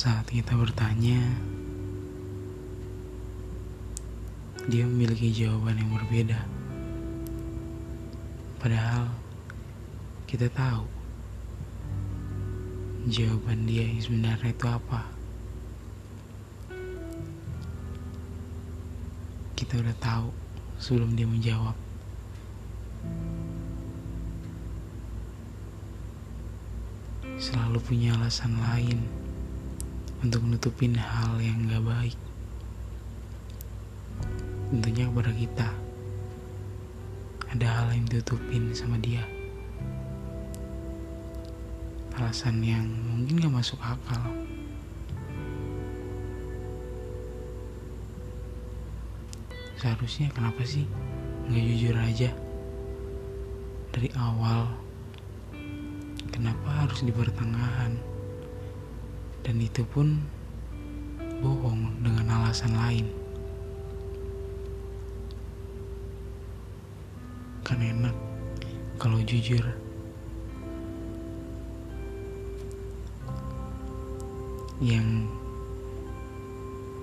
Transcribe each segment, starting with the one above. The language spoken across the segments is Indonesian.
Saat kita bertanya, dia memiliki jawaban yang berbeda. Padahal kita tahu jawaban dia yang sebenarnya itu apa. Kita udah tahu sebelum dia menjawab. Selalu punya alasan lain untuk nutupin hal yang gak baik. Tentunya kepada kita ada hal yang ditutupin sama dia. Alasan yang mungkin gak masuk akal. Seharusnya kenapa sih gak jujur aja dari awal? Kenapa harus di pertengahan? Dan itu pun bohong dengan alasan lain. Kan enak kalau jujur. Yang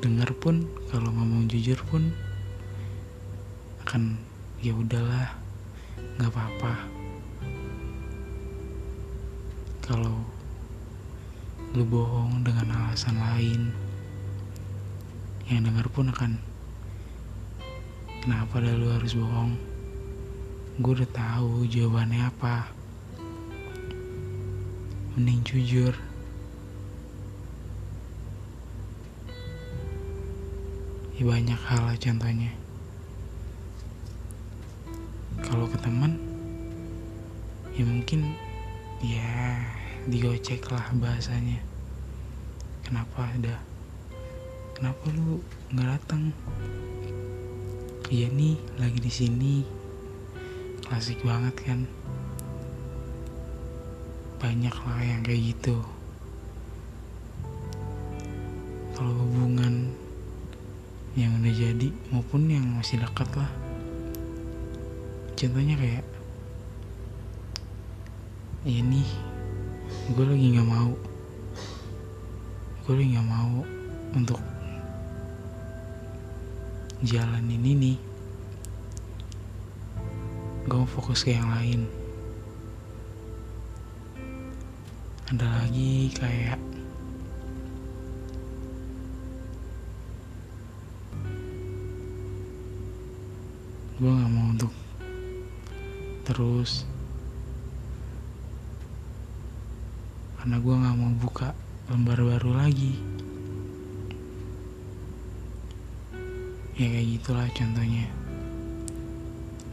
dengar pun kalau ngomong jujur pun akan ya udahlah nggak apa-apa kalau lu bohong dengan alasan lain. Yang dengar pun akan kenapa dah lu harus bohong? Gue udah tahu jawabannya apa. Mending jujur. Ya banyak hal lah contohnya. Kalau ke teman ya mungkin ya digocek lah bahasanya. Kenapa ada? Kenapa lu nggak datang? Iya nih lagi di sini. Klasik banget kan? Banyak lah yang kayak gitu. Kalau hubungan yang udah jadi maupun yang masih dekat lah. Contohnya kayak ya gue lagi nggak mau. Gue lagi nggak mau untuk jalan ini. Gue mau fokus ke yang lain. Ada lagi kayak gue nggak mau untuk terus karena gue nggak mau buka lembar baru lagi. Ya kayak gitulah contohnya.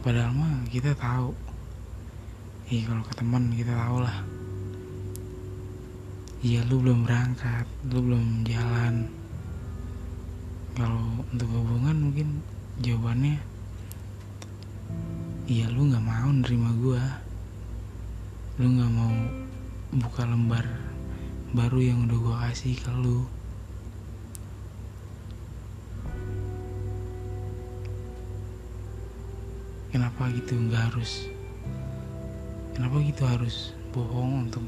Padahal mah kita tahu. Iya kalau ke teman kita tahu lah iya lu belum berangkat lu belum jalan. Kalau untuk hubungan mungkin jawabannya iya lu nggak mau nerima gue lu nggak mau buka lembar baru yang udah gue kasih ke lu. Kenapa gitu? Nggak harus. Kenapa gitu harus bohong untuk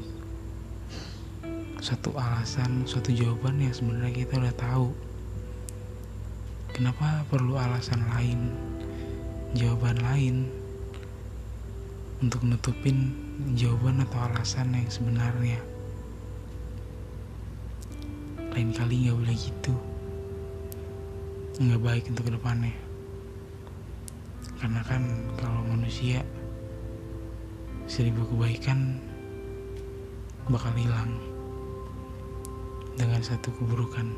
satu alasan suatu jawaban yang sebenarnya kita udah tahu? Kenapa perlu alasan lain jawaban lain untuk nutupin jawaban atau alasan yang sebenarnya. Lain kali nggak boleh gitu. Nggak baik untuk ke depannya. Karena kan kalau manusia seribu kebaikan bakal hilang dengan satu keburukan